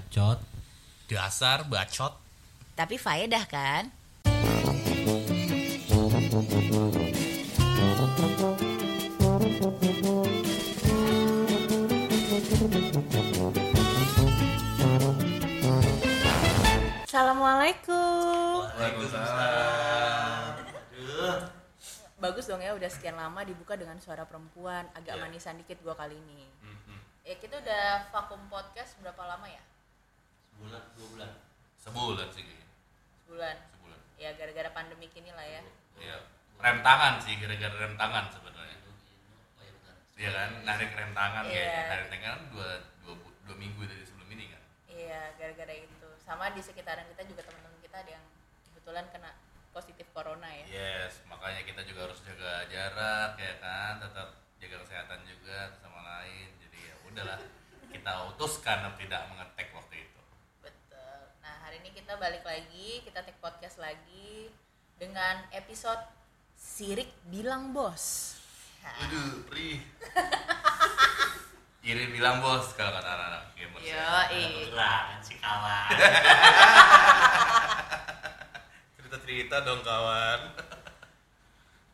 bacot Dasar bacot. Tapi faedah kan? Assalamualaikum. Waalaikumsalam. Bagus dong ya udah sekian lama dibuka dengan suara perempuan, agak Iya. manisan dikit gua kali ini. Mhm. Ya kita udah vakum podcast berapa lama ya? Sebulan dua bulan Sebulan sih kayaknya. Sebulan. Sebulan. Ya gara-gara pandemi ini lah ya. Iya. Rem tangan sih, gara-gara rem tangan sebenarnya. Itu, itu, oh ya benar Iya kan, narik rem tangan Iya. kayaknya. Narik tangan dua, dua, bu- dua minggu dari sebelum ini kan. Iya, gara-gara itu. Sama di sekitaran kita juga teman-teman kita ada yang kebetulan kena positif corona ya. Yes, makanya kita juga harus jaga jarak ya kan, tetap jaga kesehatan juga sama lain. Jadi ya udahlah, kita utuskan tidak mengetek waktu kita balik lagi, kita take podcast lagi dengan episode Sirik Bilang Bos. Aduh, pri. Iri bilang bos kalau kata anak-anak gamers. Yo, gerangan si kawan Cerita-cerita dong kawan.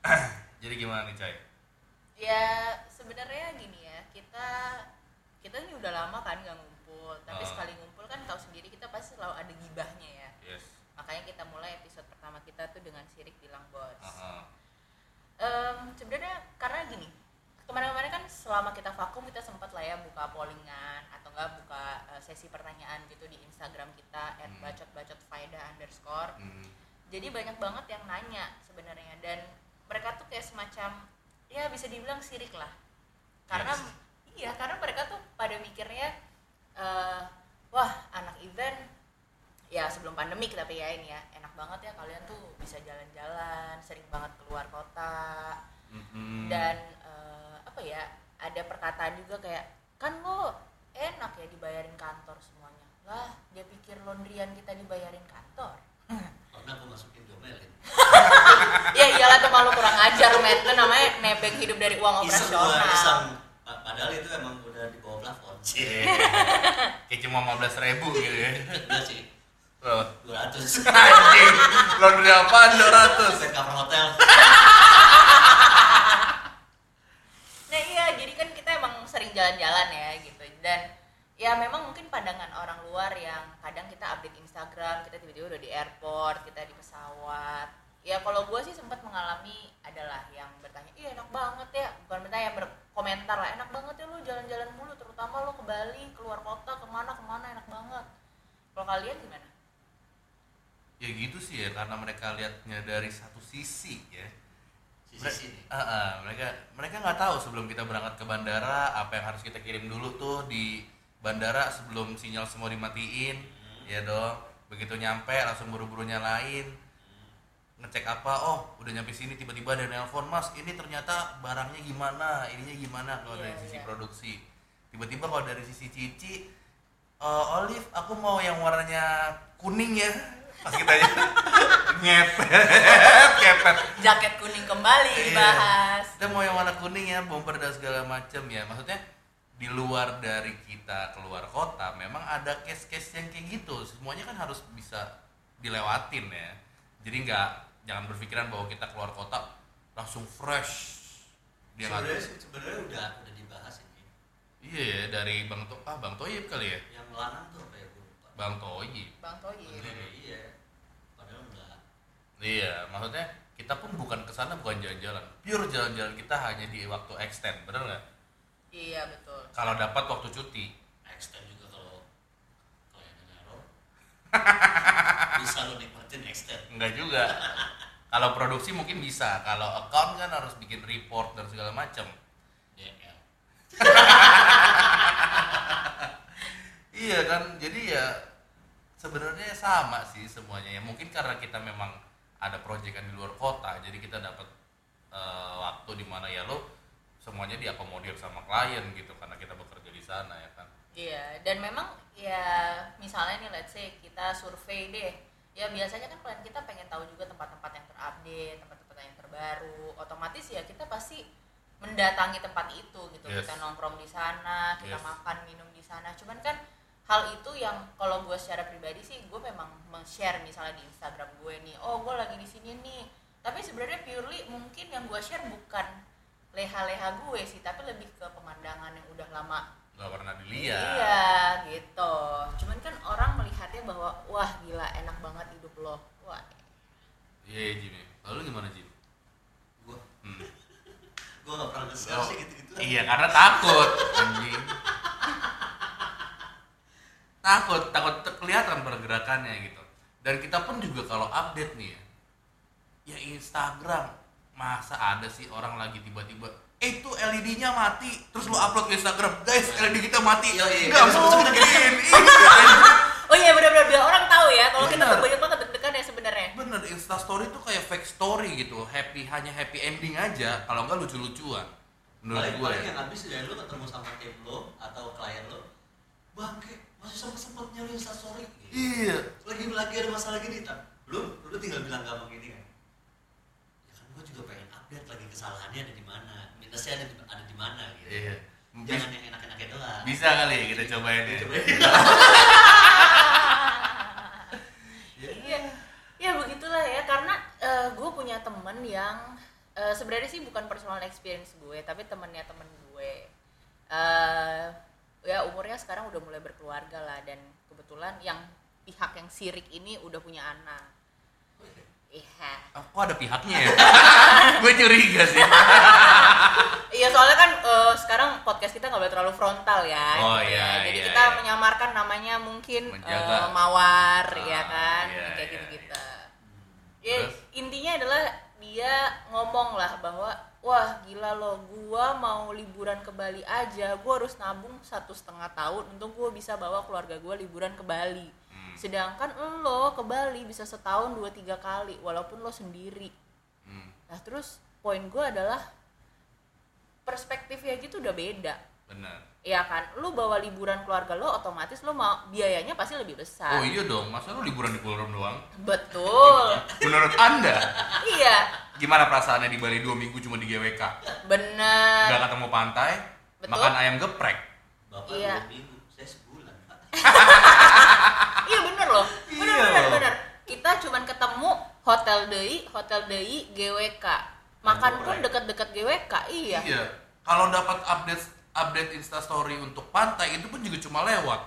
Jadi gimana nih, Cai? ya sebenarnya gini ya, kita kita ini udah lama kan nggak ngumpul, tapi Ah. sekali ngumpul kan tahu sendiri kita pasti selalu ada gibahnya ya. Yes. Makanya kita mulai episode pertama kita tuh dengan Sirik Bilang Bos. Heeh. Em, sebenarnya karena gini kemarin-kemarin kan selama kita vakum kita sempat lah ya buka pollingan atau enggak buka eh, sesi pertanyaan gitu di Instagram kita at Hmm. bacot bacot faedah underscore Hmm. jadi banyak banget yang nanya sebenarnya dan mereka tuh kayak semacam ya bisa dibilang sirik lah karena Yes. iya karena mereka tuh pada mikirnya eh, wah anak event. Ya sebelum pandemi tapi ya ini ya. Enak banget ya kalian tuh bisa jalan-jalan sering banget keluar kota. Mhm. dan eh, apa ya ada perkataan juga kayak kan lo enak ya dibayarin kantor semuanya. Lah dia pikir laundryan kita dibayarin kantor? Karena aku masukin diomelin ya. Iyalah tuh malu kurang ajar met. Itu namanya nebeng hidup dari uang iseng operasional. Iseng padahal itu emang udah di bawah plafon Iya. Kayak cuma 15 ribu gitu ya. udah sih Berapa? 200 Anjing, laundry apaan 200? Set cover hotel nah iya jadi kan kita emang sering jalan-jalan ya gitu dan ya memang mungkin pandangan orang luar yang kadang kita update Instagram kita tiba-tiba udah di airport kita di pesawat ya kalau gue sih sempat mengalami adalah yang bertanya iya enak banget ya. Bukan bertanya yang berkomentar lah enak banget ya lu jalan-jalan mulu terutama lu ke Bali keluar kota ke mana ke mana enak banget. Kalau kalian gimana? Ya gitu sih ya, karena mereka lihatnya dari satu sisi ya. sisi sini. Ah, ah, mereka mereka nggak tahu sebelum kita berangkat ke bandara apa yang harus kita kirim dulu tuh di bandara sebelum sinyal semua dimatiin. Ya dong begitu nyampe langsung buru-buru nyalain ngecek apa oh udah nyampe sini tiba-tiba ada nelpon mas ini ternyata barangnya gimana? Ininya gimana? Kalau Iya, dari sisi iya. produksi. Tiba-tiba kalau dari sisi cici "Eh, Olive aku mau yang warnanya kuning ya. Pas kita ngepet ngepet jaket kuning kembali Iya. dibahas. Kita mau yang warna kuning ya bumper dan segala macam ya. Maksudnya di luar dari kita keluar kota memang ada case-case yang kayak gitu. Semuanya kan harus bisa dilewatin ya jadi nggak jangan berpikiran bahwa kita keluar kota langsung fresh. Dia sebenarnya sebenarnya udah udah dibahas ini. Iya ya dari bang to ah bang Toyib kali ya? Yang lanang tuh apa ya gue lupa. Bang Toyib. Bang Toyi Iya, iya padahal enggak. Iya maksudnya kita pun bukan ke sana bukan jalan-jalan. Pure jalan-jalan kita hanya di waktu extend bener nggak? Iya betul. Kalau dapat waktu cuti. Extend juga kalau kliennya error bisa lo nikmatin extend Enggak juga. kalau produksi mungkin bisa. Kalau account kan harus bikin report dan segala macam. Iya kan. Jadi ya sebenarnya sama sih semuanya. Ya mungkin karena kita memang ada proyekan di luar kota, jadi kita dapat eh, waktu di mana ya lo semuanya diakomodir sama klien gitu karena kita bekerja di sana ya kan. Iya, dan memang ya misalnya nih let's say kita survei deh. Ya biasanya kan klien kita pengen tahu juga tempat-tempat yang terupdate, tempat-tempat yang terbaru. Otomatis ya kita pasti mendatangi tempat itu gitu. Yes. Kita nongkrong di sana, kita Yes. makan minum di sana. Cuman kan hal itu yang kalau gue secara pribadi sih gue memang share misalnya di Instagram gue nih oh gue lagi di sini nih tapi sebenarnya purely mungkin yang gue share bukan leha-leha gue sih tapi lebih ke pemandangan yang udah lama nggak pernah dilihat iya gitu cuman kan orang melihatnya bahwa wah gila enak banget hidup lo wah iya iya Jim lalu gimana Jim Gua Hmm. gua nggak pernah Oh, sih gitu-gitu. Iya karena takut anjing. Takut, takut kelihatan pergerakannya gitu. Dan kita pun juga kalau update nih ya, ya Instagram masa ada sih orang lagi tiba-tiba eh itu LED-nya mati terus lu upload ke Instagram. Guys LED kita mati. Iya, iya. nggak mungkin Iya. oh. iya benar-benar biar orang tahu ya kalau kita tuh banyak banget deg-degan ya sebenarnya. Bener Insta Story tuh kayak fake story gitu. Happy hanya happy ending aja. Kalau nggak lucu-lucuan menurut paling gue paling ya yang habis ya lu ketemu sama tim lo atau klien lo bangke masih sempet sempetnya lu instastory. Gitu. iya. Lagi lagi ada masalah gini tak lu lu tinggal bilang gampang gini kan? Ya kan gua juga pengen update lagi kesalahannya ada di mana minusnya ada di, ada di mana gitu. Iya. Jangan yang enak-enaknya doang bisa kali ya kita cobain ya. Coba. Iya, ya begitulah ya. Karena gue punya temen yang eh, sebenarnya sih bukan personal experience gue, tapi temennya temen gue. eh ya umurnya sekarang udah mulai berkeluarga lah. Dan kebetulan yang pihak yang sirik ini udah punya anak. Iya. Oh, kok ada pihaknya ya? gue curiga sih. Iya soalnya kan eh, sekarang podcast kita nggak boleh terlalu frontal ya. Oh, gitu iya, ya. Jadi iya, kita iya. menyamarkan namanya mungkin Menjaga. eh, mawar Ah, ya kan, iya, kayak iya, gitu-gitu. Ya Terus? intinya adalah dia ngomong lah bahwa wah gila loh, gua mau liburan ke Bali aja, gua harus nabung satu setengah tahun untuk gua bisa bawa keluarga gua liburan ke Bali. Sedangkan lo ke Bali bisa setahun dua tiga kali, walaupun lo sendiri. Hmm, Nah terus poin gue adalah perspektifnya gitu udah beda bener. ya kan lu bawa liburan keluarga lo otomatis lo mau biayanya pasti lebih besar Oh iya dong, masa lu liburan di Pulau Rom doang? betul Menurut anda, iya gimana perasaannya di Bali dua minggu cuma di GWK? bener Gak ketemu pantai, Betul. makan ayam geprek. bapak Iya. dua minggu iya bener loh bener Iya. bener bener kita cuman ketemu hotel DI hotel DI GWK makan pun Geprek. deket-deket GWK iya Iya. Kalau dapat update update Insta Story untuk pantai itu pun juga cuma lewat.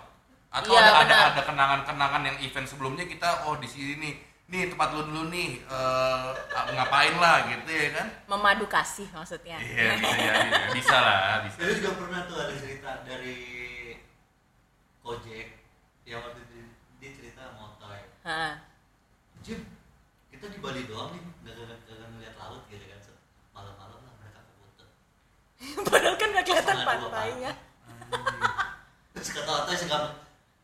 Atau Iya, ada, ada kenangan-kenangan yang event sebelumnya kita oh di sini nih, nih tempat lu dulu nih eh, ngapain lah gitu ya kan? memadu kasih maksudnya Iya bisa jadi, bisa lah bisa. Saya juga pernah tuh ada cerita dari Gojek yang waktu itu dia cerita Otoy. Hah. Jim, kita di Bali doang nih, nggak nggak nggak ngeliat laut gitu kan. Malam-malam lah mereka ke Kuta. padahal kan gak kelihatan pantainya Terus kata Otoy sekarang,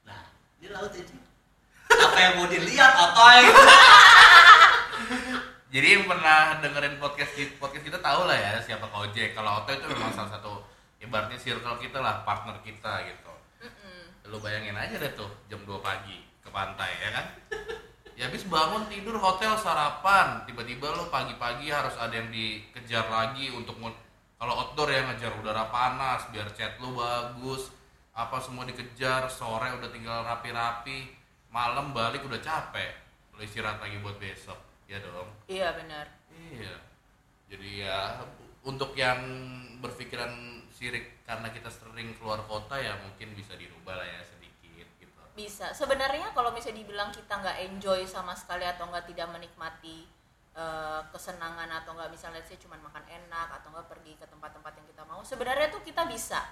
nah ini laut ya Jim. Apa yang mau dilihat Otoy? Jadi yang pernah dengerin podcast kita, podcast kita tahu lah ya siapa Kojek. Kalau Oto itu memang salah satu ibaratnya circle kita lah, partner kita gitu. Lu bayangin aja deh tuh jam 2 pagi ke pantai ya kan? Ya habis bangun tidur hotel sarapan, tiba-tiba lu pagi-pagi harus ada yang dikejar lagi untuk kalau outdoor ya ngejar udara panas biar chat lu bagus, apa semua dikejar, sore udah tinggal rapi-rapi, malam balik udah capek, lu istirahat lagi buat besok, ya dong. iya benar Iya. Jadi ya untuk yang berpikiran sirik karena kita sering keluar kota ya mungkin bisa dirubah lah ya sedikit gitu. bisa sebenarnya kalau misalnya dibilang kita nggak enjoy sama sekali atau nggak tidak menikmati eh, kesenangan atau nggak misalnya say cuman makan enak atau nggak pergi ke tempat-tempat yang kita mau sebenarnya tuh kita bisa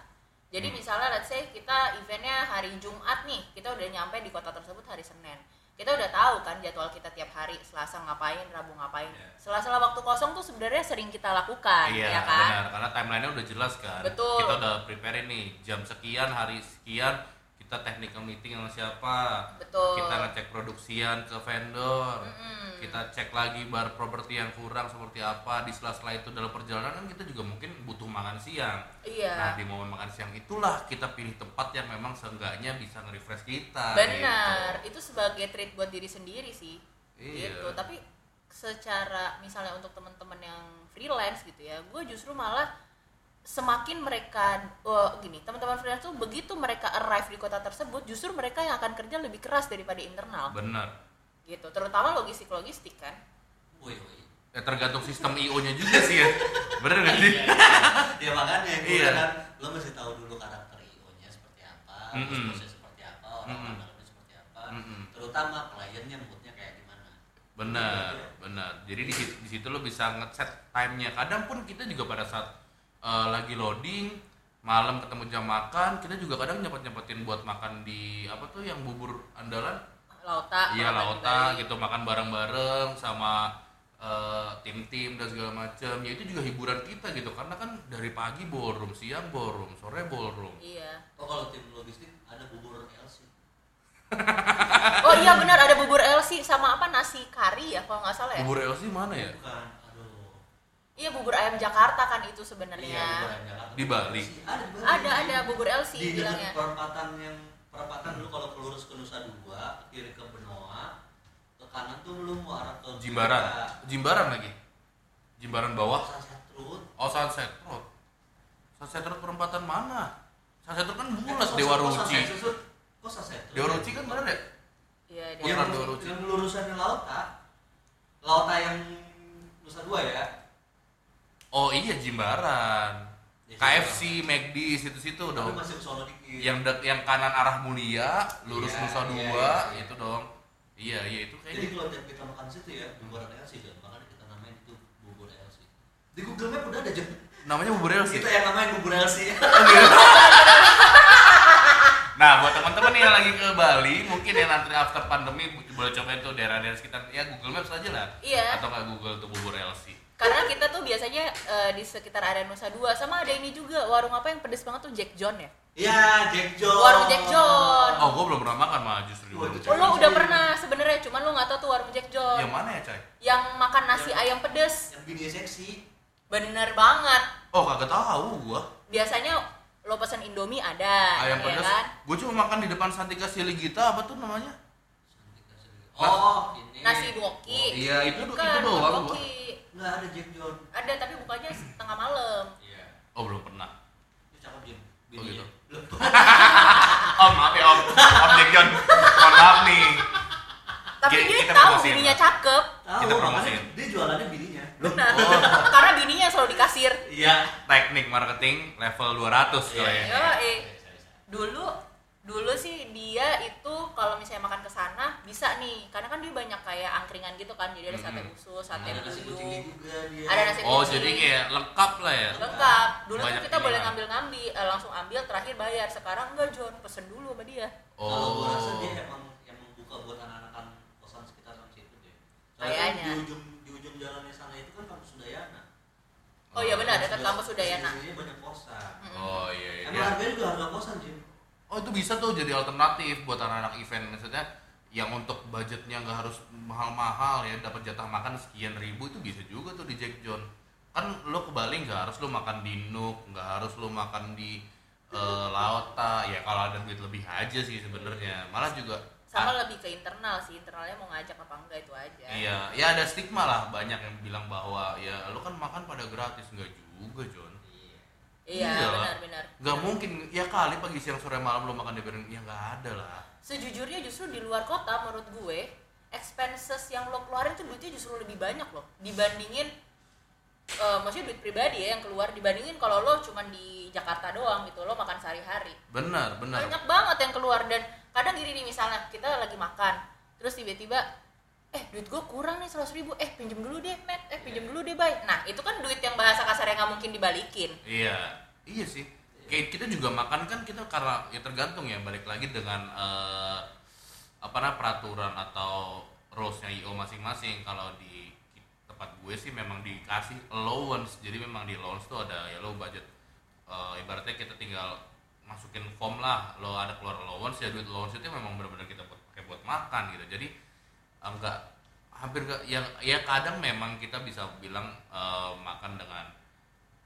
jadi Hmm. misalnya let's say kita eventnya hari Jumat nih kita udah nyampe di kota tersebut hari Senin kita udah tahu kan jadwal kita tiap hari Selasa ngapain Rabu ngapain Iya. sela-sela waktu kosong tuh sebenarnya sering kita lakukan iya, ya kan benar. Karena timelinenya udah jelas kan. Betul. Kita udah prepare nih jam sekian hari sekian kita technical meeting sama siapa. betul Kita ngecek produksian ke vendor. Mm-mm. Kita cek lagi bar properti yang kurang seperti apa. Di sela-sela itu dalam perjalanan kan kita juga mungkin butuh makan siang. iya Nah di momen makan siang itulah kita pilih tempat yang memang seenggaknya bisa nge-refresh kita. benar gitu. itu sebagai treat buat diri sendiri sih Iya. gitu tapi secara misalnya untuk teman-teman yang freelance gitu ya gue justru malah semakin mereka eh, gini teman-teman freelance tuh begitu mereka arrive di kota tersebut justru mereka yang akan kerja lebih keras daripada internal. Bener gitu terutama logistik logistik kan? Woi woi. Ya tergantung sistem io nya juga sih ya. Bener gak sih? Ya makanya gue Iya. kan lo mesti tahu dulu karakter IO nya seperti apa Mm-mm. bosnya seperti apa orang Mm-mm. orangnya seperti apa Mm-mm. terutama kliennya moodnya kayak gimana. Bener bener jadi di situ, di situ lo bisa ngeset timenya. Kadang pun kita juga pada saat eh, lagi loading malam ketemu jam makan kita juga kadang nyempet nyempetin buat makan di apa tuh yang bubur andalan? Lauta iya lauta gitu makan bareng-bareng sama eh, tim-tim dan segala macam ya itu juga hiburan kita gitu karena kan dari pagi ballroom siang ballroom sore ballroom. Iya. Oh kalau tim logistik ada bubur LC oh iya benar ada bubur LC sama apa nasi kari ya kalau nggak salah ya? Bubur LC mana ya? Bukan iya bubur ayam Jakarta kan itu iya sebenarnya bubur ayam Jakarta. Di Bali? ada di ada ada bubur LC di bilangnya. perempatan yang perempatan dulu kalau kelurus ke Nusa Dua ke kiri ke Benoa ke kanan tuh lu mau arah ke Jimbaran. Jimbaran. Lagi. Jimbaran bawah. Sunset Road. Oh Sunset Road. Sunset Road perempatan mana? Sunset Road kan Eh, bulas kok- Dewa kok Ruci. Sunset Road? kok Sunset Road? Dewa Ruci kan bener ya? Iya Iya. Dewa Ruci. yang lurusannya Lauta Lauta yang Nusa Dua ya oh iya Jimbaran. Ya, KFC McD situ-situ tapi dong. masih yang dek yang kanan arah Mulia lurus Iya, Nusa iya, Dua iya, iya. itu dong. Iya iya itu jadi kayaknya kalau tiap kita makan situ ya bubur LC John makanya kita namain itu bubur LC di Google Map udah ada John namanya bubur LC kita yang namain bubur LC Nah, buat teman-teman yang lagi ke Bali, mungkin yang nanti after pandemi boleh cobain tuh daerah-daerah sekitar. Ya Google Maps aja lah. Iya. Atau nggak Google tuh bubur LC. Karena kita tuh biasanya eh, di sekitar area Nusa Dua sama ada ini juga warung apa yang pedes banget tuh Jack John ya Iya, Jack John. Warung Jack John. Oh, gua belum pernah makan mah justru di Oh, warung itu Oh, Jack. lo udah pernah sebenarnya cuman lo nggak tahu tuh warung Jack John Yang mana ya, Cai? yang makan nasi Yang- ayam pedes Yang bini seksi. bener banget Oh, kagak tahu gua. biasanya lo pesen Indomie ada Ayam ya pedas. kan Gua cuma makan di depan Santika Siligita apa tuh namanya? Oh, ini. nasi doki Iya, itu- Bukan, itu doang gua. Enggak ada Jack John. ada tapi bukanya tengah malam Iya. Oh, belum pernah. Itu cakep Jim. Oh, gitu. Belum. Om, maaf ya Om. Om Jack John. Mohon maaf nih. tapi Ki- dia kita tahu bininya cakep Tahu, Kita promosiin. dia jualannya bininya. benar Oh. karena bininya selalu di kasir Iya. Teknik marketing level 200 Iya. kali ya. Yo, eh. dulu dulu sih dia itu kalau misalnya makan ke sana bisa nih karena kan dia banyak kayak angkringan gitu kan jadi ada sate usus sate buyung juga dia. ada nasi Oh, kucing jadi kayak lengkap lah ya. lengkap dulu tuh Banyak kita boleh ngambil ngambil eh, langsung ambil terakhir bayar sekarang enggak John pesen dulu sama dia Kalau gua rasa Oh. dia emang yang membuka buat anak-anak kosan sekitaran situ deh. Kayaknya. Di ujung di ujung jalannya sana itu kan kampus Udayana. oh iya benar dekat kampus Udayana Ini banyak kosan. Oh iya iya. Emang harganya juga harga kosan Jim. Oh itu bisa tuh jadi alternatif buat anak-anak event. Maksudnya yang untuk budgetnya nggak harus mahal-mahal ya dapat jatah makan sekian ribu itu bisa juga tuh di Jack John. Kan lo ke Bali nggak harus lo makan di Nook nggak harus lo makan di eh, Lauta ya kalau ada duit lebih aja sih sebenarnya. Malah juga sama ah, lebih ke internal sih. Internalnya mau ngajak apa enggak itu aja. Iya. Ya ada stigma lah. Banyak yang bilang bahwa ya lo kan makan pada gratis. Nggak juga John iya Iya. lah. benar benar. Nggak mungkin. Ya kali pagi siang sore malam lo makan di bareng ya nggak ada lah. Sejujurnya justru di luar kota menurut gue expenses yang lo keluarin tuh duitnya justru lebih banyak loh. Dibandingin eh, maksudnya duit pribadi ya yang keluar. Dibandingin kalau lo cuman di Jakarta doang gitu lo makan sehari-hari. Benar benar. Banyak banget yang keluar. Dan kadang gini nih misalnya kita lagi makan terus tiba-tiba eh duit gue kurang nih seratus ribu. Eh pinjem dulu deh Matt. Eh pinjem dulu deh bay nah itu kan duit yang bahasa kasar yang nggak mungkin dibalikin. Iya, iya sih. Kayak kita juga makan kan kita karena ya tergantung ya balik lagi dengan eh, apa namanya peraturan atau rules-nya IO masing-masing. Kalau di tempat gue sih memang dikasih allowance. Jadi memang di allowance tuh ada ya lo budget eh, ibaratnya kita tinggal masukin form lah. Lo ada keluar allowance ya duit allowance itu memang benar-benar kita buat pakai buat makan gitu. Jadi enggak. Hampir enggak yang ya kadang memang kita bisa bilang eh, makan dengan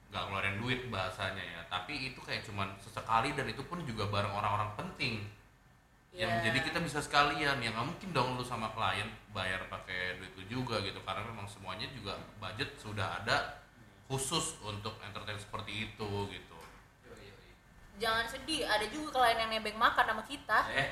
nggak ngeluarin duit bahasanya ya. Tapi itu kayak cuman sesekali dan itu pun juga bareng orang-orang penting. Yang Iya. jadi kita bisa sekalian. Ya nggak mungkin dong lu sama klien bayar pakai duit itu juga gitu. Karena memang semuanya juga budget sudah ada khusus untuk entertain seperti itu gitu. Jangan sedih. Ada juga klien yang nebeng makan sama kita. Eh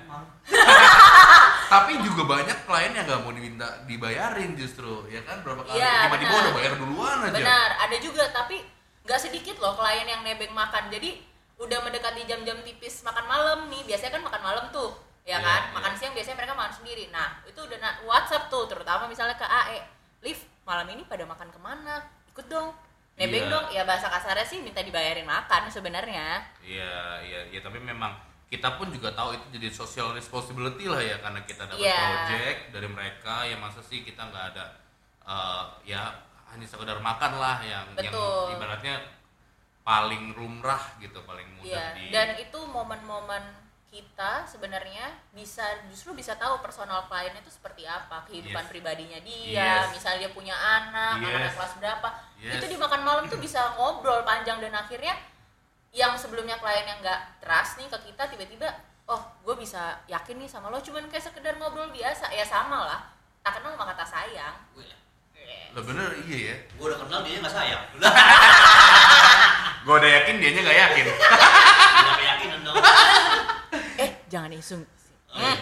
emang. Tapi juga banyak klien yang nggak mau diminta dibayarin justru ya kan? Berapa kali Iya, tiba-tiba udah bayar duluan aja. Benar ada juga tapi nggak sedikit loh klien yang nebeng makan. Jadi udah mendekati jam-jam tipis makan malam nih biasanya kan makan malam tuh ya Iya, kan? iya. makan siang biasanya mereka makan sendiri. Nah itu udah na- WhatsApp tuh terutama misalnya ke AE Liv malam ini pada makan ke mana? Ikut dong nebeng Iya. dong. Ya bahasa kasarnya sih minta dibayarin makan sebenarnya. Iya, iya, iya, tapi memang kita pun juga tahu itu jadi social responsibility lah ya karena kita dapat Iya. project dari mereka ya masa sih kita nggak ada eh, ya hanya sekedar makan lah yang yang Betul. ibaratnya paling lumrah gitu, paling mudah Iya, di dan itu momen-momen kita sebenarnya bisa justru bisa tahu personal klien itu seperti apa kehidupan Yes. pribadinya dia, Yes. misalnya dia punya anak, Yes. anaknya kelas berapa, Yes. itu di makan malam tuh bisa ngobrol panjang dan akhirnya yang sebelumnya klien yang nggak trust nih ke kita tiba-tiba, oh gue bisa yakin nih sama lo, cuman kayak sekedar ngobrol biasa, ya sama lah, tak kenal maka tak sayang. gue Lah bener iya ya. gue udah kenal dia nggak sayang Gue udah yakin dianya nggak yakin. udah keyakinan dong Eh jangan iseng. Oh, iya.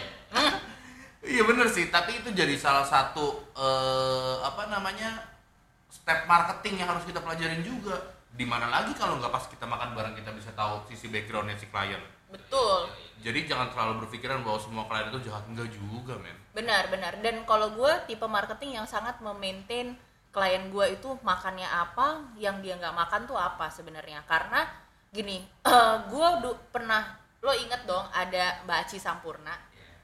iya bener sih, tapi itu jadi salah satu eh, apa namanya step marketing yang harus kita pelajarin juga. Di mana lagi kalau nggak pas kita makan bareng kita bisa tahu sisi backgroundnya si klien. Betul. Jadi jangan terlalu berpikiran bahwa semua klien itu jahat enggak juga, men. Benar, benar. Dan kalau gue tipe marketing yang sangat memaintain klien gue itu makannya apa, yang dia nggak makan tuh apa sebenarnya. Karena gini, gue du- pernah lo inget dong ada Mbak Aci Sampurna,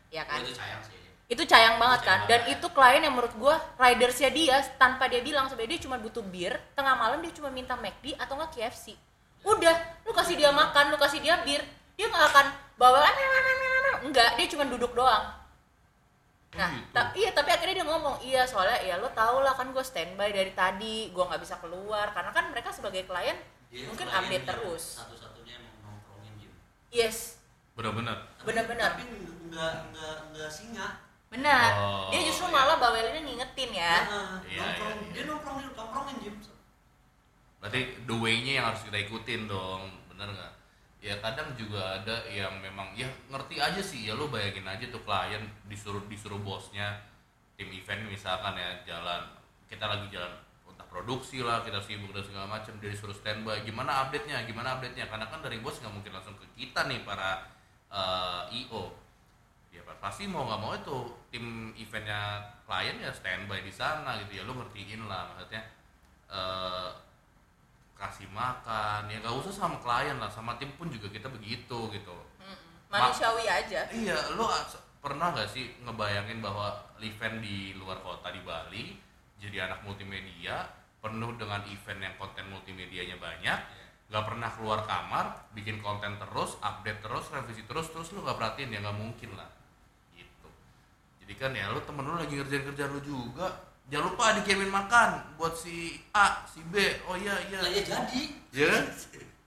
ya kan? Gue itu sayang sih Itu sayang banget kan. Dan itu klien yang menurut gue ridersnya dia tanpa dia bilang sebenarnya dia cuma butuh bir, tengah malam dia cuma minta McD atau nggak KFC. Udah, lu kasih dia makan, lu kasih dia bir, dia nggak akan bawa enggak, dia cuma duduk doang. Nah, gitu. ta- iya tapi akhirnya dia ngomong, iya soalnya ya lo tau lah kan gue standby dari tadi, gue nggak bisa keluar karena kan mereka sebagai klien Dia mungkin klien update yang terus. satu-satunya yang mau nongkrongin Yes, Bener-bener. Tapi- Benar-benar. tapi nggak nggak nggak singa benar. Oh, dia justru iya. malah bawelinnya ngingetin ya. Nah, Iya, nongkrong iya, iya. dia nongkrongin Jim Berarti the way-nya yang harus kita ikutin dong, bener nggak? Ya kadang juga ada yang memang ya ngerti aja sih ya lo bayangin aja tuh klien disuruh disuruh bosnya tim event misalkan ya jalan kita lagi jalan entah produksi lah kita sibuk dan segala macam dia disuruh standby gimana update nya gimana update nya karena kan dari bos nggak mungkin langsung ke kita nih para eh, io ya pasti mau nggak mau itu tim eventnya klien ya standby di sana gitu ya. Lo ngertiin lah maksudnya eh, kasih makan. Ya nggak usah sama klien lah sama tim pun juga kita begitu gitu. Mm-mm. Manusiawi aja. iya lo pernah nggak sih ngebayangin bahwa event di luar kota di Bali jadi anak multimedia penuh dengan event yang konten multimedianya banyak nggak pernah keluar kamar bikin konten terus update terus revisi terus terus lo nggak perhatiin ya nggak mungkin lah jadi kan ya lo temen lo lagi ngerjain kerjaan lo juga jangan lupa dikirimin makan buat si A si B oh iya iya lah ya jadi ya kan?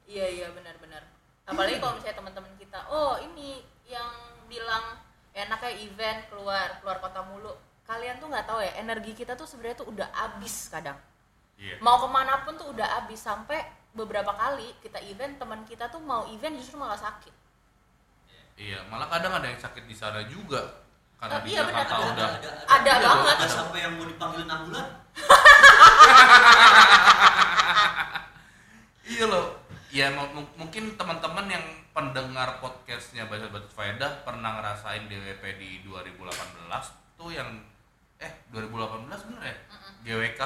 Iya iya benar-benar. Apalagi kalau misalnya teman-teman kita, oh ini yang bilang enaknya event keluar keluar kota mulu. Kalian tuh nggak tahu ya energi kita tuh sebenarnya tuh udah abis kadang. iya Mau ke mana pun tuh udah abis sampai beberapa kali kita event teman kita tuh mau event justru malah sakit. iya malah kadang ada yang sakit di sana juga karena di iya, benar, Jakarta ada, udah Ada banget. ada sampai yang mau dipanggilin ambulan Iya loh. Ya mu- mu- mungkin teman-teman yang pendengar podcastnya Baca Batut Faedah pernah ngerasain DWP di 2018 tuh yang eh 2018 bener ya? GWK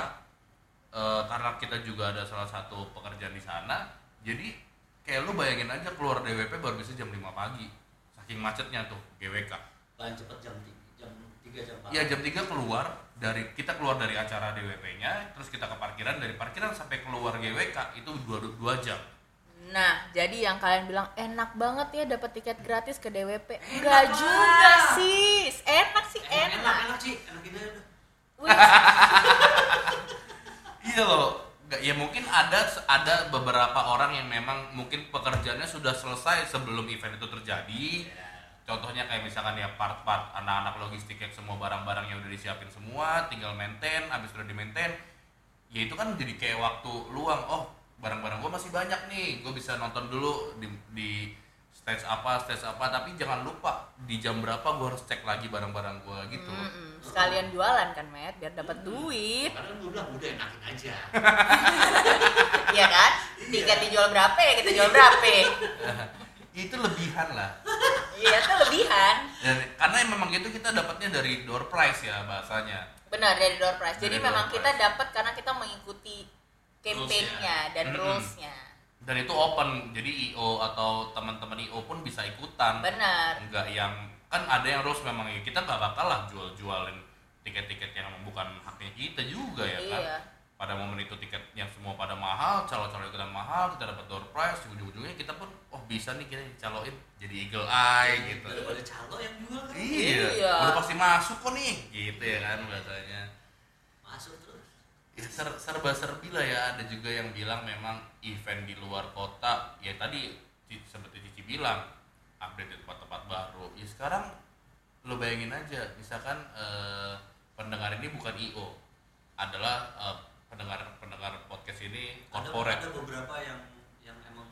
Eh, karena kita juga ada salah satu pekerjaan di sana. Jadi kayak lu bayangin aja keluar DWP baru bisa jam 5 pagi. Saking macetnya tuh GWK. Paling cepat jam tiga jam tiga jam empat Iya jam 3 keluar dari kita keluar dari acara DWP-nya, terus kita ke parkiran dari parkiran sampai keluar GWK itu 2 2 jam. Nah, jadi yang kalian bilang enak banget ya dapat tiket gratis ke DWP. Enggak juga sih. Enak sih enak enak enak. enak sih enak ini Wih, Iya loh. Nggak, ya mungkin ada ada beberapa orang yang memang mungkin pekerjaannya sudah selesai sebelum event itu terjadi. Contohnya kayak misalkan ya part-part anak-anak logistik yang semua barang-barangnya udah disiapin semua, tinggal maintain, habis udah di maintain, ya itu kan jadi kayak waktu luang. Oh barang-barang gue masih banyak nih gue bisa nonton dulu di, di stage apa stage apa. Tapi jangan lupa di jam berapa gue harus cek lagi barang-barang gue gitu. Mm-mm. sekalian jualan kan Matt biar dapat duit. Karena gue bilang udah enakin aja. Iya kan? Tiket dijual berapa ya? Kita jual berapa itu lebihan lah. Iya itu lebihan. Dan, karena memang itu kita dapatnya dari door price ya bahasanya. Benar dari door prize jadi Dari memang kita prize. dapat karena kita mengikuti campaign-nya dan Mm-mm. rules-nya. Dan itu open. Jadi io atau teman-teman io pun bisa ikutan. Benar. Enggak yang kan ada yang rules memang ya kita nggak bakal lah jual-jualin tiket-tiket yang bukan haknya kita juga ya kan? Iya pada momen itu tiket yang semua pada mahal calo-calo ikutan mahal kita dapat door prize ujung-ujungnya kita pun oh bisa nih kita dicaloin jadi eagle eye gitu Daripada calo yang jual kan. iya, Iya. udah pasti masuk kok nih gitu ya kan bahasanya Masuk terus. ya, ser- serba serbi lah ya ada juga yang bilang memang event di luar kota ya tadi seperti Cici bilang update di tempat-tempat baru ya sekarang lo bayangin aja misalkan eh, pendengar ini bukan IO adalah eh, pendengar pendengar podcast ini Ada, corporate ada beberapa yang yang emang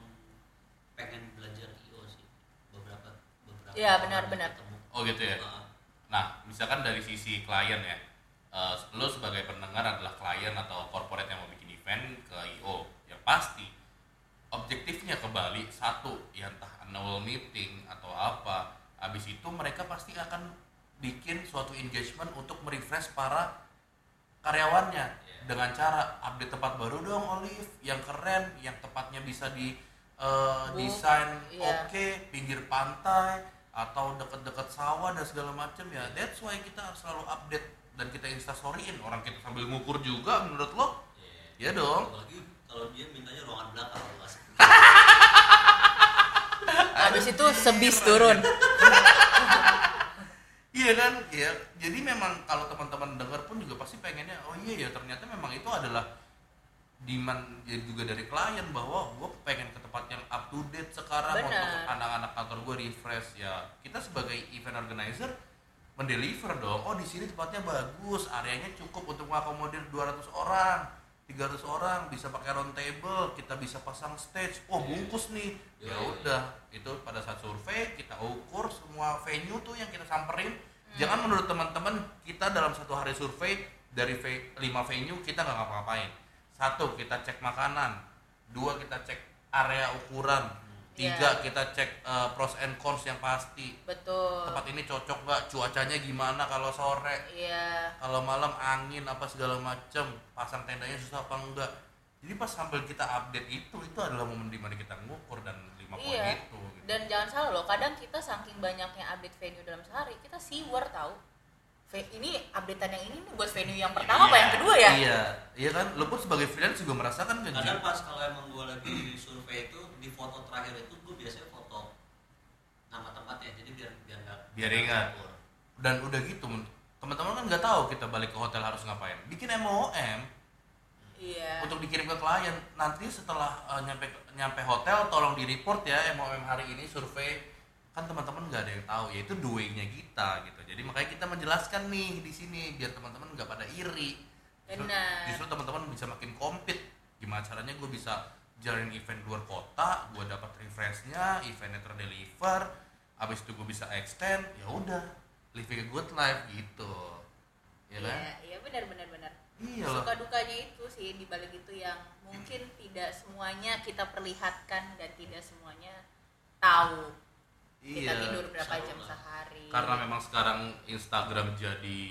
pengen belajar IO sih. Beberapa beberapa. Iya, orang benar, yang benar. ketemu. oh gitu ya Heeh. Nah, misalkan dari sisi klien ya, eh, lo sebagai pendengar adalah klien atau corporate yang mau bikin event ke IO, ya pasti objektifnya ke Bali satu, ya entah annual meeting atau apa. Habis itu mereka pasti akan bikin suatu engagement untuk merefresh para karyawannya. Dengan cara update tempat baru dong Olive yang keren, yang tepatnya bisa di Bu, desain iya. oke, pinggir pantai atau deket-deket sawah dan segala macam ya. That's why kita harus selalu update dan kita instastoryin orang kita sambil ngukur juga menurut lo? Iya. Ya dong. Apalagi kalau dia mintanya ruangan belakang habis itu sebis turun Iya kan? Ya, jadi memang kalau teman-teman dengar pun juga pasti pengennya, oh iya ya ternyata memang itu adalah demand ya juga dari klien bahwa gue pengen ke tempat yang up to date sekarang Benar. untuk anak-anak kantor gue refresh ya kita sebagai event organizer mendeliver dong oh di sini tempatnya bagus areanya cukup untuk mengakomodir 200 orang 300 orang bisa pakai round table kita bisa pasang stage. Oh Iya. bungkus nih. Iya, ya iya. udah itu pada saat survei kita ukur semua venue tuh yang kita samperin. Jangan menurut teman-teman kita dalam satu hari survei dari ve- lima venue kita nggak ngapa-ngapain. Satu kita cek makanan. Dua kita cek area ukuran tiga Iya. kita cek eh, pros and cons yang pasti. Betul. Tempat ini cocok nggak? Cuacanya gimana kalau sore? Iya. Kalau malam angin apa segala macem? Pasang tendanya susah apa enggak? Jadi pas sambil kita update itu itu adalah momen di mana kita ngukur dan lima poin Iya. itu gitu. dan jangan salah loh kadang kita saking banyaknya update venue dalam sehari kita siwer tahu ini updatean yang ini nih buat venue yang pertama apa yang kedua ya? iya. Iya kan? Lo pun sebagai freelance juga merasakan kan? Kadang pas kalau emang gue lagi survei itu di foto terakhir itu gue biasanya foto nama tempatnya jadi biar biar nggak Biar ingat. dan udah gitu teman-teman kan nggak tahu kita balik ke hotel harus ngapain. Bikin MOM iya. untuk dikirim ke klien. Nanti setelah uh, nyampe nyampe hotel tolong di report ya MOM hari ini survei. Kan teman-teman nggak ada yang tahu ya itu doingnya kita gitu. Jadi makanya kita menjelaskan nih di sini biar teman-teman nggak pada iri. Justru- Benar. justru teman-teman bisa makin compete. Gimana caranya gue bisa jalanin event luar kota gue dapat refreshnya eventnya terdeliver abis itu gue bisa extend ya udah living a good life gitu. Ya kan? iya iya benar benar benar. Iya suka dukanya itu sih di balik itu yang mungkin tidak semuanya kita perlihatkan dan tidak semuanya tahu. Kita Iya. tidur berapa jam sehari. Karena memang sekarang Instagram jadi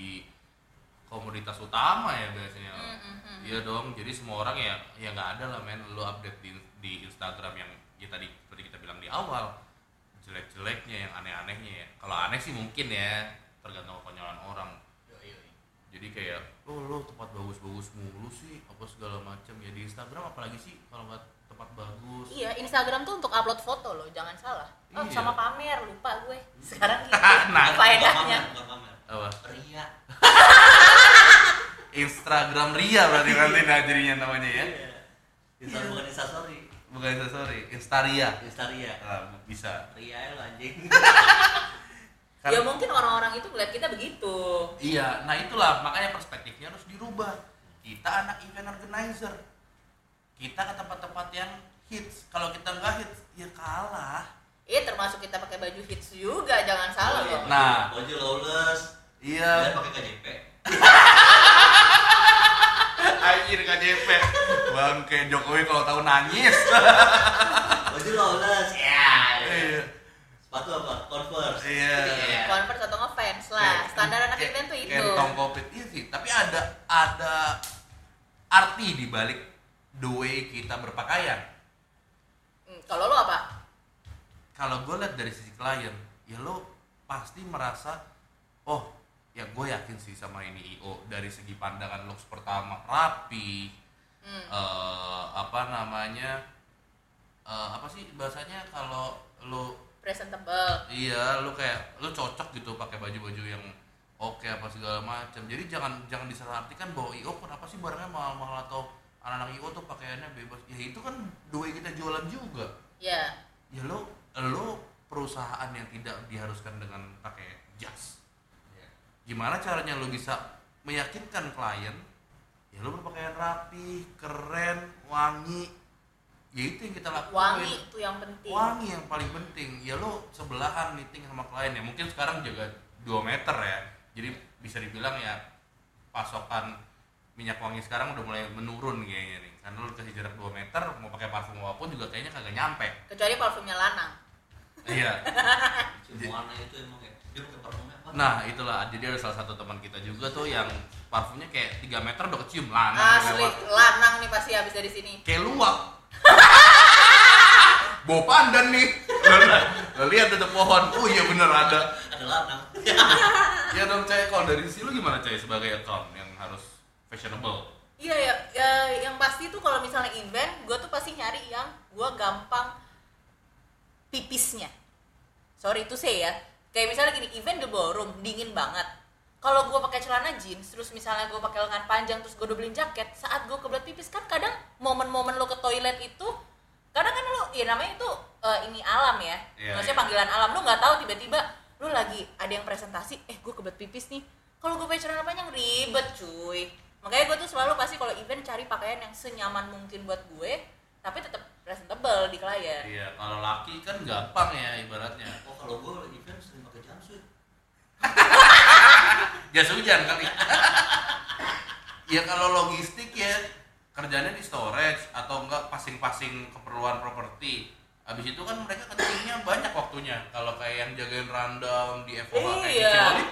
komoditas utama ya biasanya. Mm, mm, mm. iya dong jadi semua orang ya ya nggak ada lah men. Lu update di, di Instagram yang ya tadi seperti kita bilang di awal. Jelek-jeleknya yang aneh-anehnya ya. Kalau aneh sih mungkin ya tergantung kekonyolan orang. Jadi kayak lo lo tempat bagus-bagus mulu sih apa segala macam. Ya di Instagram apalagi sih kalau nggak tempat bagus Iya, Instagram tuh untuk upload foto loh, jangan salah. Oh, Iya. sama pamer, lupa gue. Sekarang gitu. Nah, faedahnya. apa ria Instagram Ria berarti nanti nah jadinya namanya ya Insta bukan instastory bukan Instastory Instaria instaria Ah, bisa ria ya lo anjing Kan- Ya mungkin orang-orang itu ngeliat kita begitu. Iya, nah itulah makanya perspektifnya harus dirubah. kita anak event organizer kita ke tempat-tempat yang hits. Kalau kita nggak hits ya kalah. Iya termasuk kita pakai baju hits juga, jangan salah Oh, iya. loh. Nah. baju lawless. Iya. Dan pakai KJP anjir KJP bang kayak Jokowi kalau tahu nangis. Baju lawless ya. Iya. Sepatu apa? Converse. Iya. Converse atau ngefans lah. Standar anak event tuh itu. kayak tong kopit iya sih tapi ada ada arti di balik the way kita berpakaian Hmm, kalau lo apa? kalau gue lihat dari sisi klien ya lo pasti merasa oh ya gue yakin sih sama ini io dari segi pandangan looks pertama rapi Hmm. eh, apa namanya eh, apa sih bahasanya kalau lo Presentable. iya lo kayak lo cocok gitu pakai baju-baju yang oke apa segala macam jadi jangan jangan disalahartikan bahwa io kenapa sih barangnya mahal-mahal atau anak-anak io tuh pakaiannya bebas. Ya itu kan dua kita jualan juga. Ya. ya lo lo perusahaan yang tidak diharuskan dengan pakai jas. Ya. gimana caranya lo bisa meyakinkan klien ya lo berpakaian rapi keren wangi. Ya itu yang kita lakukan Wangi itu yang penting. wangi yang paling penting. Ya lo sebelahan meeting sama klien. Ya mungkin sekarang jaga 2 meter ya. Jadi bisa dibilang ya pasokan minyak wangi sekarang udah mulai menurun kayaknya nih. Karena lo kasih jarak 2 meter mau pakai parfum apa pun juga kayaknya kagak nyampe. Kecuali parfumnya lanang. iya. Ciumannya itu emang ya dia pakai parfumnya apa? Nah itulah. Jadi ada salah satu teman kita juga tuh yang parfumnya kayak 3 meter udah kecium lana Asli lanang nih pasti habis dari sini. kayak luwak. Bawa pandan nih. Lihat. Ada pohon. Oh iya bener ada. Ada lanang. Ya dong Cai. Kalau dari sisi lu gimana Cai sebagai account yang harus fashionable Iya ya, ya yang pasti tuh kalau misalnya event, gue tuh pasti nyari yang gue gampang pipisnya. Sorry itu saya ya. Kayak misalnya gini, event di ballroom dingin banget. Kalau gue pakai celana jeans, terus misalnya gue pakai lengan panjang, terus gue udah beli jaket, saat gue kebelet pipis kan kadang momen-momen lo ke toilet itu, kadang kan lo, ya namanya itu eh, ini alam ya, Iya, maksudnya iya. panggilan alam lo nggak tahu tiba-tiba lo lagi ada yang presentasi, eh gue kebelet pipis nih. Kalau gue pakai celana panjang ribet cuy. Makanya gue tuh selalu pasti kalau event cari pakaian yang senyaman mungkin buat gue, tapi tetap presentable di klien. iya kalau laki kan gampang ya ibaratnya oh kalau gue event sering pakai jumpsuit jas hujan kali ya kalau logistik ya kerjanya di storage atau enggak passing-passing keperluan properti Habis itu kan mereka kencingnya banyak waktunya. Kalau kayak yang jagain rundown di FOH kayak di Iya. Ciwali,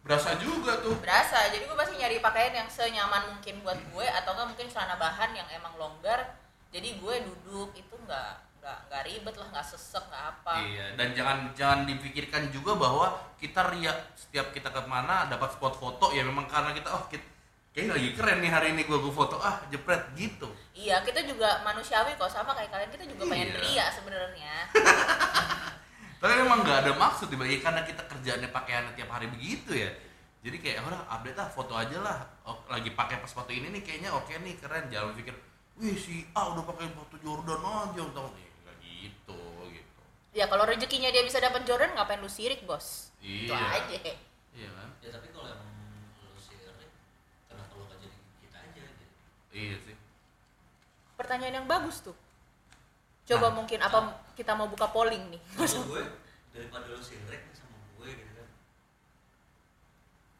berasa juga tuh. berasa jadi gue pasti nyari pakaian yang senyaman mungkin buat gue atau enggak mungkin celana bahan yang emang longgar jadi gue duduk itu nggak nggak nggak ribet lah nggak sesek nggak apa Iya, dan jangan jangan dipikirkan juga bahwa kita riak setiap kita ke mana dapat spot foto ya memang karena kita oh kita kayaknya lagi keren nih hari ini gua gua foto ah jepret gitu. iya kita juga manusiawi kok sama kayak kalian kita juga pengen Iya. ria sebenarnya Tapi memang nggak ada maksud dibagi karena kita kerjaannya pakaian tiap hari begitu ya. Jadi kayak orang update lah foto aja lah. Oh, lagi pakai pas foto ini nih kayaknya oke nih keren. Jangan pikir, wih si A udah pakai foto Jordan aja tau nih nggak gitu gitu. ya kalau rezekinya dia bisa dapat Jordan ngapain lu sirik bos itu Iya. aja Iya kan? ya tapi kalau emang lu sirik kenapa lu gak jadi kita aja gitu Iya sih. pertanyaan yang bagus tuh coba Nah. mungkin apa kita mau buka polling nih. Maksud gue daripada lu sirik sama gue gitu kan.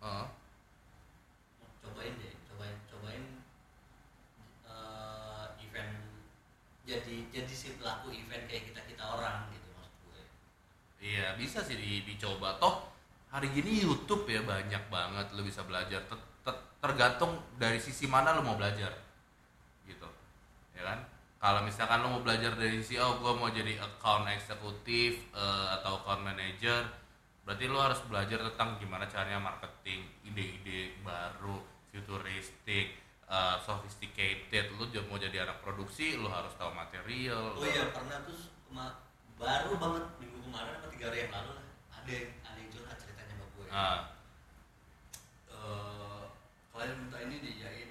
Heeh. cobain deh cobain cobain eh, event jadi jadi si pelaku event kayak kita kita orang gitu maksud gue. Iya bisa sih di- dicoba. Toh hari gini YouTube ya banyak banget. Lo bisa belajar. Ter- ter- tergantung dari sisi mana lo mau belajar gitu. Ya kan kalau misalkan lo mau belajar dari sisi oh gue mau jadi account eksekutif eh, atau account manager berarti lo harus belajar tentang gimana caranya marketing ide-ide baru futuristik eh, sophisticated. Lo juga mau jadi anak produksi lo harus tahu material oh iya pernah tuh baru banget minggu kemarin atau tiga hari yang lalu lah ada yang ada yang curhat ceritanya sama gue Ah, Eh, klien minta ini diiyain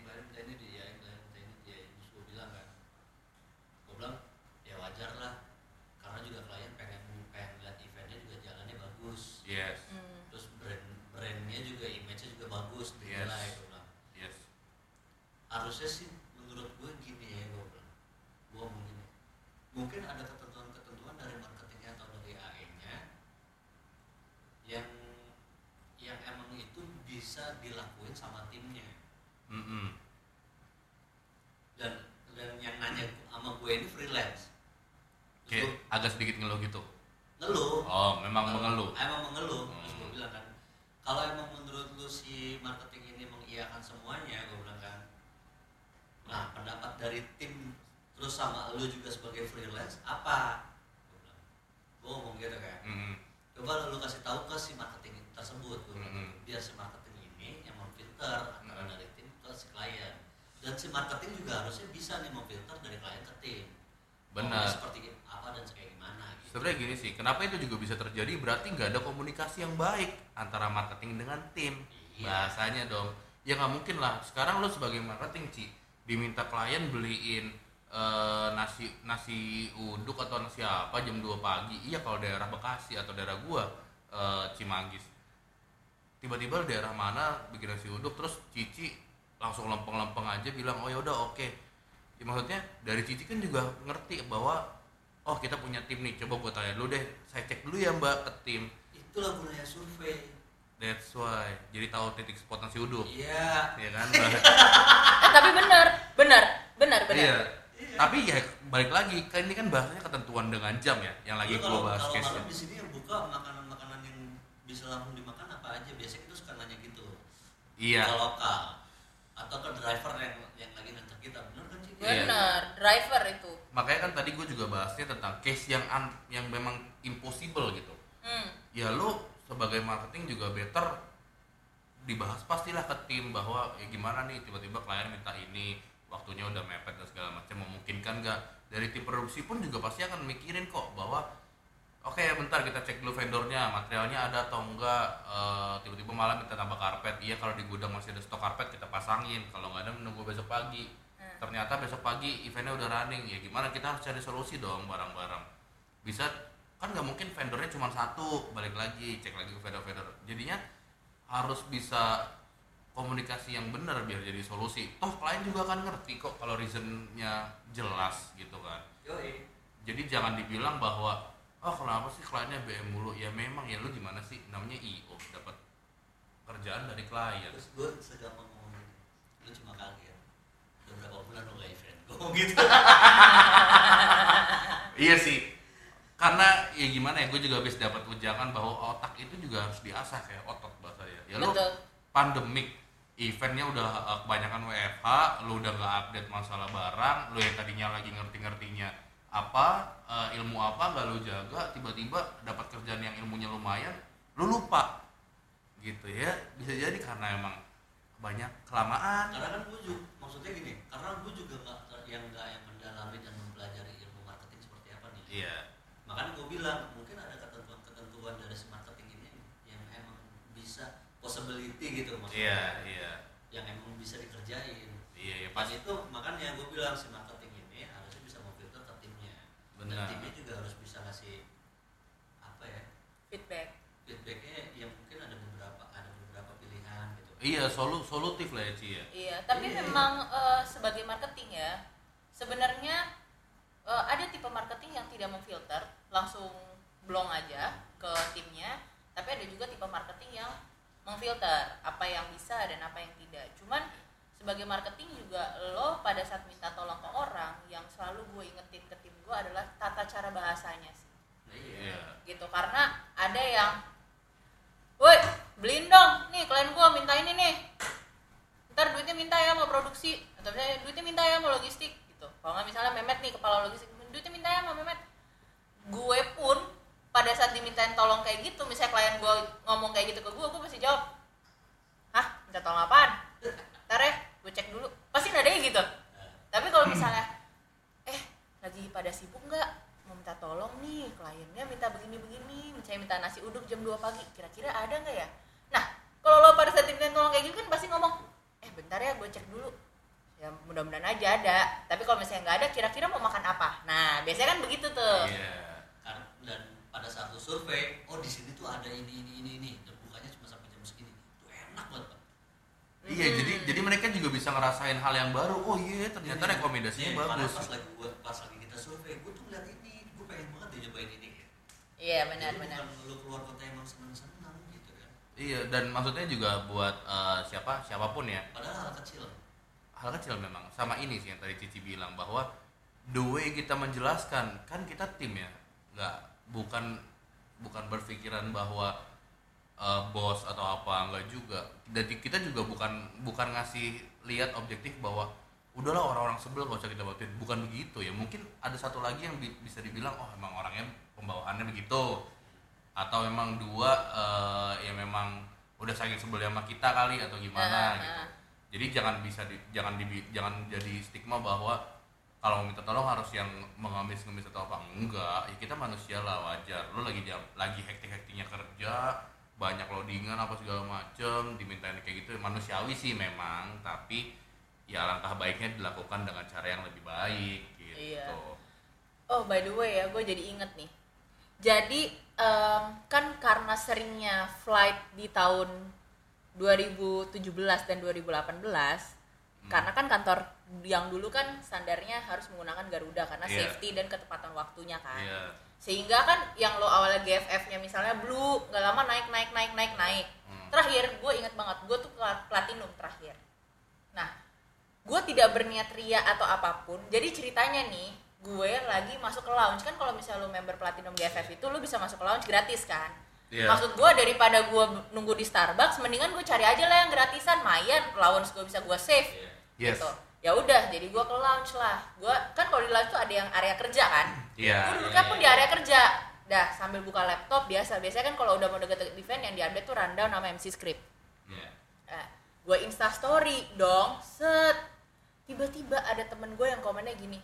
harusnya sih menurut gue gini ya gue bilang gue mungkin mungkin ada itu juga bisa terjadi berarti nggak ada komunikasi yang baik antara marketing dengan tim. Iya. bahasanya dong. Ya nggak mungkin lah. Sekarang lo sebagai marketing Ci diminta klien beliin eh, nasi nasi uduk atau nasi apa jam 2 pagi. Iya kalau daerah Bekasi atau daerah gua eh, Cimanggis. Tiba-tiba daerah mana bikin nasi uduk terus Cici langsung lempeng-lempeng aja bilang oh ya udah oke. Ya, maksudnya dari Cici kan juga ngerti bahwa oh kita punya tim nih. Coba gue tanya dulu deh. Saya cek dulu ya mbak ke tim. Itulah gunanya survei. That's why. Jadi tahu titik spot nasi uduk. Iya. Ya kan? Mbak? Eh, tapi benar, benar, benar, benar. iya. Tapi ya balik lagi. Kan ini kan bahasanya ketentuan dengan jam ya yang lagi Lu gue kalau bahas kalau case malam di sini yang buka makanan-makanan yang bisa langsung dimakan apa aja? Biasanya kita suka nanya gitu. Iya. Lokal. Atau ke driver yang yang lagi nganter kita. Bener Iya. Benar, driver itu. makanya kan tadi gue juga bahasnya tentang case yang un- yang memang impossible gitu Hmm. ya lo sebagai marketing juga better dibahas pastilah ke tim bahwa ya gimana nih tiba-tiba klien minta ini waktunya udah mepet dan segala macam memungkinkan nggak dari tim produksi pun juga pasti akan mikirin kok bahwa oke ya bentar kita cek dulu vendornya materialnya ada atau enggak Eh, tiba-tiba malam minta tambah karpet iya kalau di gudang masih ada stok karpet kita pasangin kalau nggak ada menunggu besok pagi. Ternyata besok pagi eventnya udah running. Ya gimana kita harus cari solusi dong barang-barang. Bisa kan nggak mungkin vendornya cuma satu balik lagi cek lagi ke vendor-vendor. Jadinya harus bisa komunikasi yang benar biar jadi solusi. Toh klien juga akan ngerti kok kalau reasonnya jelas gitu kan. Yoi. jadi jangan dibilang bahwa oh kenapa sih kliennya BM mulu? Ya memang ya lu gimana sih? Namanya IO dapat kerjaan dari klien. Terus gue segampang ngomong lu cuma kaget udah berapa bulan lu gak event. Gue ngomong gitu. Iya sih. Karena ya gimana ya gue juga habis dapat ujangan bahwa otak itu juga harus diasah kayak otot bahasanya ya lu Betul. pandemik eventnya udah uh, kebanyakan WFH lu udah nggak update masalah barang lu yang tadinya lagi ngerti-ngertinya apa uh, ilmu apa nggak lu jaga tiba-tiba dapat kerjaan yang ilmunya lumayan lu lupa. Gitu ya. Bisa jadi karena emang banyak kelamaan. Karena kan gue juga maksudnya gini karena gue juga gak yang gak yang mendalami dan mempelajari ilmu marketing seperti apa nih? Iya. Makanya gue bilang mungkin ada ketentuan-ketentuan dari si marketing ini yang emang bisa possibility gitu maksudnya. Iya iya. Yang emang bisa dikerjain. Iya ya pas itu makanya gue bilang si marketing ini harusnya bisa memfilter ke timnya. Dan Benar. timnya juga harus bisa ngasih apa ya? Feedback. feedbacknya yang mungkin ada beberapa ada beberapa pilihan gitu iya solu solutif lah ya Ci ya Iya, tapi Iya. memang eh, sebagai marketing ya, sebenarnya eh, ada tipe marketing yang tidak memfilter, langsung blong aja ke timnya, tapi ada juga tipe marketing yang memfilter apa yang bisa dan apa yang tidak. Cuman sebagai marketing juga lo pada saat minta tolong ke orang yang selalu gue ingetin ke tim gue adalah tata cara bahasanya sih iya gitu karena ada yang woi beliin dong. Nih klien gua minta ini nih. Ntar duitnya minta ya mau produksi. Atau misalnya duitnya minta ya mau logistik. Gitu. Kalau nggak misalnya Memet nih kepala logistik duitnya minta ya mau Memet. Gue pun pada saat dimintain tolong kayak gitu misalnya klien gue ngomong kayak gitu ke gue gue pasti jawab. Hah? Minta tolong apaan? Ntar ya gue cek dulu. Pasti nadanya gitu. Tapi kalau misalnya eh lagi pada sibuk nggak? Mau minta tolong nih kliennya minta begini-begini misalnya minta nasi uduk jam 2 pagi kira-kira ada nggak ya nah kalau lo pada saat diminta tolong kayak gitu kan pasti ngomong eh bentar ya gue cek dulu. Ya mudah-mudahan aja ada. Tapi kalau misalnya nggak ada kira-kira mau makan apa? Nah biasanya kan begitu tuh. Iya. Kar- dan pada saat lu survei oh di sini tuh ada ini ini ini ini. Dan bukanya cuma sampai jam segini. Itu enak banget Pak. Iya, Hmm. jadi jadi mereka juga bisa ngerasain hal yang baru. Oh iya, ternyata Ini- rekomendasinya ini bagus. pas lagi gua pas lagi kita survei gua tuh ngeliat ini. Gua pengen banget deh nyobain ini iya benar Jadi benar. bukan lu keluar kota emang seneng seneng iya dan maksudnya juga buat eh, siapa? Siapa pun ya. Padahal hal kecil. Hal kecil memang sama ini sih yang tadi Cici bilang bahwa the way kita menjelaskan kan kita tim ya. Nggak bukan bukan berpikiran bahwa eh, bos atau apa nggak juga. Jadi kita juga bukan bukan ngasih lihat objektif bahwa udahlah orang-orang sebel gak usah kita bantuin. Bukan begitu ya. Mungkin ada satu lagi yang bi- bisa dibilang oh emang orangnya pembawaannya begitu atau memang dua eh, yang memang udah saking sebel sama kita kali atau gimana Nah, gitu nah. jadi jangan bisa di, jangan di, jangan jadi stigma bahwa kalau minta tolong harus yang mengemis-ngemis atau apa enggak ya kita manusia lah wajar lu lagi jam lagi hektik-hektiknya kerja banyak loadingan apa segala macem dimintain kayak gitu manusiawi sih memang tapi ya langkah baiknya dilakukan dengan cara yang lebih baik gitu Iya. Oh by the way ya, gue jadi inget nih. Jadi em, kan karena seringnya flight di tahun 2017 dan 2018, karena kan kantor yang dulu kan standarnya harus menggunakan Garuda karena Iya. safety dan ketepatan waktunya kan. Iya. Sehingga kan yang lo awalnya GFF-nya misalnya blue, nggak lama naik naik naik naik naik. Hmm. Terakhir gue inget banget, gue tuh plat- platinum terakhir. Nah, gue tidak berniat ria atau apa pun. Jadi ceritanya nih, gue lagi masuk ke lounge kan kalau misalnya lo member platinum GFF itu lo bisa masuk ke lounge gratis kan. Iya. Maksud gue daripada gue nunggu di Starbucks, mendingan gue cari aja lah yang gratisan, mayan lounge gue bisa gue save. Yes. Gitu. Ya udah, jadi gue ke lounge lah. Gue kan kalau di lounge tuh ada yang area kerja kan. Iya. Gue duduknya pun di area kerja. Dah sambil buka laptop biasa. Biasanya kan kalau udah mau deket-deket event yang diupdate tuh rundown sama MC script. Iya. Eh, gue insta story dong, set. Tiba-tiba ada temen gue yang komennya gini,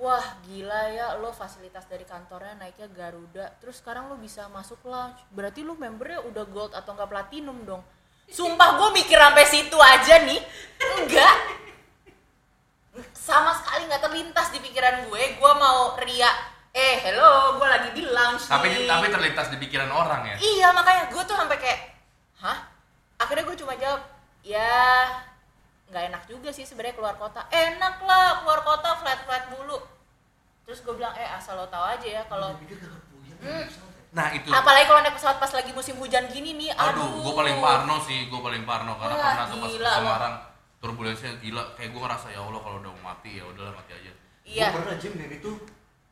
wah gila ya lo fasilitas dari kantornya naiknya Garuda, terus sekarang lo bisa masuk lounge, berarti lo membernya udah gold atau enggak platinum dong. Sumpah gue mikir sampai situ aja nih, enggak. Sama sekali nggak terlintas di pikiran gue, gue mau ria, eh hello, gue lagi di lounge Tapi nih. tapi terlintas di pikiran orang ya. Iya makanya gue tuh sampai kayak, hah? Akhirnya gue cuma jawab, ya nggak enak juga sih sebenarnya keluar kota. Enak lah keluar kota flat flat mulu. Terus gue bilang, eh asal lo tahu aja ya kalau, Hmm. Nah, itu apalagi kalau naik pesawat pas lagi musim hujan gini nih, aduh. Aduh, gue paling parno sih, gue paling parno karena Wah, pernah tuh pas gila ke lo. Semarang turbulensinya gila, kayak gue ngerasa ya Allah kalau udah mau mati ya udahlah mati aja. Iya. gue pernah Jim kayak gitu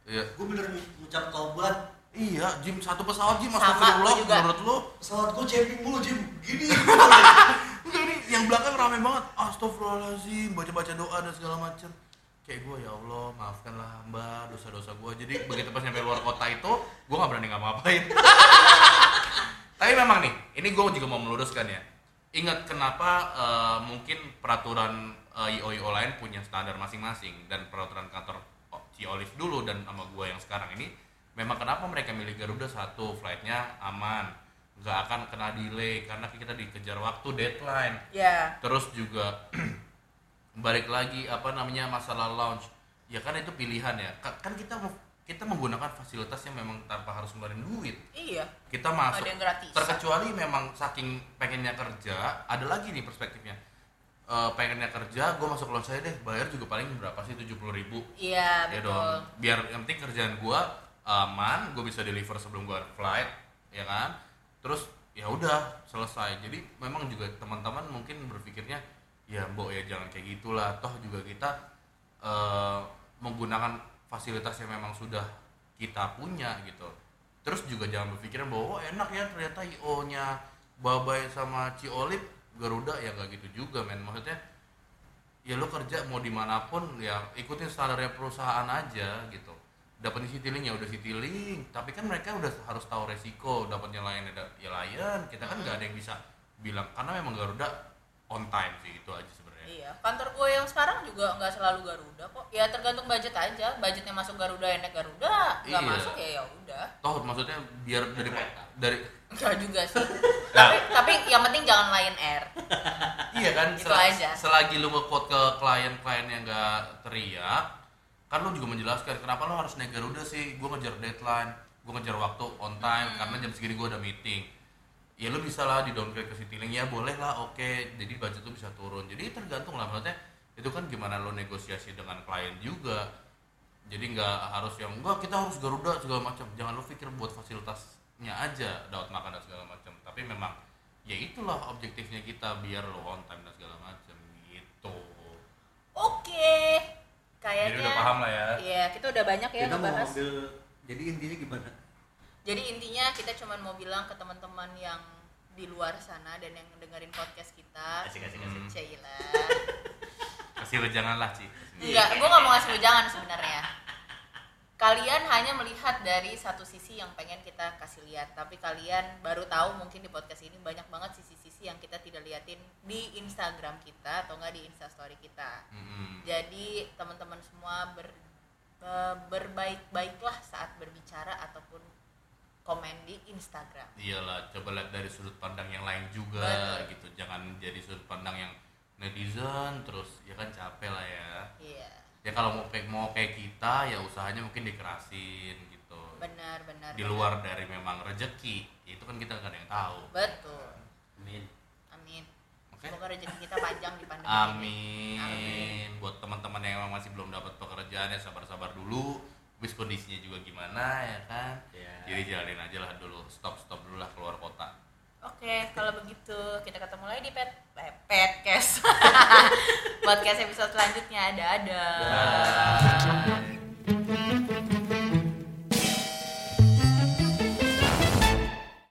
Iya. gue bener ngucap taubat Iya, Jim satu pesawat Jim Sama, astagfirullah juga. menurut lu. pesawat gue jumping mulu Jim gini yang belakang rame banget. Astagfirullahalazim, baca-baca doa dan segala macam. Kayak gue ya Allah, maafkanlah hamba dosa-dosa gue. Jadi begitu pas nyampe luar kota itu, gue nggak berani ngapa-ngapain. Tapi memang nih, ini gue juga mau meluruskan ya. Ingat kenapa eh, mungkin peraturan eh, IO-IO lain punya standar masing-masing dan peraturan kantor Ci Olive dulu dan sama gue yang sekarang ini memang kenapa mereka milih Garuda satu flightnya aman nggak akan kena delay karena kita dikejar waktu deadline. Ya, terus juga balik lagi apa namanya masalah launch. Ya kan itu pilihan ya. Ka- kan kita kita menggunakan fasilitas yang memang tanpa harus ngeluarin duit. Iya. kita masuk. Ada yang gratis. terkecuali memang saking pengennya kerja ada lagi nih perspektifnya. Eh, pengennya kerja gue masuk launch saya deh bayar juga paling berapa sih? tujuh puluh ribu. Iya, ya betul. dong. Biar yang penting kerjaan gue aman gue bisa deliver sebelum gue flight ya kan terus ya udah selesai. Jadi memang juga teman-teman mungkin berpikirnya ya mbok ya jangan kayak gitulah. Toh juga kita eh, menggunakan fasilitas yang memang sudah kita punya gitu. Terus juga jangan berpikiran bahwa "Wah, enak ya ternyata io nya Babay sama Ciolip Garuda. Ya gak gitu juga men. Maksudnya ya lo kerja mau di mana pun ya ikutin standarnya perusahaan aja gitu dapat citylink ya udah citylink tapi kan mereka udah harus tahu resiko dapatnya layan ya layan kita kan nggak ada yang bisa bilang karena memang Garuda on time sih itu aja sebenarnya Iya, kantor gue yang sekarang juga nggak selalu Garuda kok. Ya tergantung budget aja. Budgetnya masuk Garuda, ya naik Garuda. Nggak Iya. masuk ya ya udah. toh maksudnya biar dari dari Enggak juga sih. tapi tapi yang penting jangan Lion Air. iya kan Itu sel- aja. selagi lu nge-quote ke klien-klien yang nggak teriak kan lu juga menjelaskan kenapa lu harus naik Garuda sih? Gue ngejar deadline gue ngejar waktu on time Hmm. karena jam segini gue ada meeting. Ya lu bisa lah di downgrade ke Citylink ya boleh lah oke. Jadi budget tuh bisa turun. Jadi tergantung lah maksudnya itu kan gimana lo negosiasi dengan klien juga. Jadi nggak harus yang enggak kita harus Garuda segala macam. Jangan lo pikir buat fasilitasnya aja dapat makan dan segala macam. Tapi memang ya itulah objektifnya kita biar lo on time dan segala macam gitu. Oke. jadi kayaknya udah paham lah ya Iya, kita udah banyak ya kita mau ambil jadi intinya gimana Jadi intinya kita cuma mau bilang ke teman-teman yang di luar sana dan yang dengerin podcast kita. asik asik Hmm. Cila. kasih wejangan lah sih Enggak, gue gak mau ngasih wejangan sebenarnya. Kalian hanya melihat dari satu sisi yang pengen kita kasih lihat, tapi kalian baru tahu mungkin di podcast ini banyak banget sisi-sisi yang kita tidak liatin di Instagram kita atau enggak di Instastory kita. Mm-mm. Jadi teman-teman semua ber, berbaik-baiklah saat berbicara ataupun komen di Instagram. iyalah coba lihat dari sudut pandang yang lain juga Betul. gitu jangan jadi sudut pandang yang netizen terus ya kan capek lah ya Iya, ya kalau mau kayak mau kayak kita ya usahanya mungkin dikerasin gitu benar benar. di benar. luar dari memang rezeki itu kan kita nggak ada yang tahu Betul. amin Amin. Oke. Semoga rezeki kita panjang di pandemi ini. amin. Amin. buat teman-teman yang emang masih belum dapat pekerjaan ya sabar-sabar dulu wis kondisinya juga gimana ya kan ya jadi jalanin aja lah dulu stop stop dulu lah keluar kota Oke, kalau begitu kita ketemu lagi di pet eh, podcast. podcast episode selanjutnya. Dadah. Bye.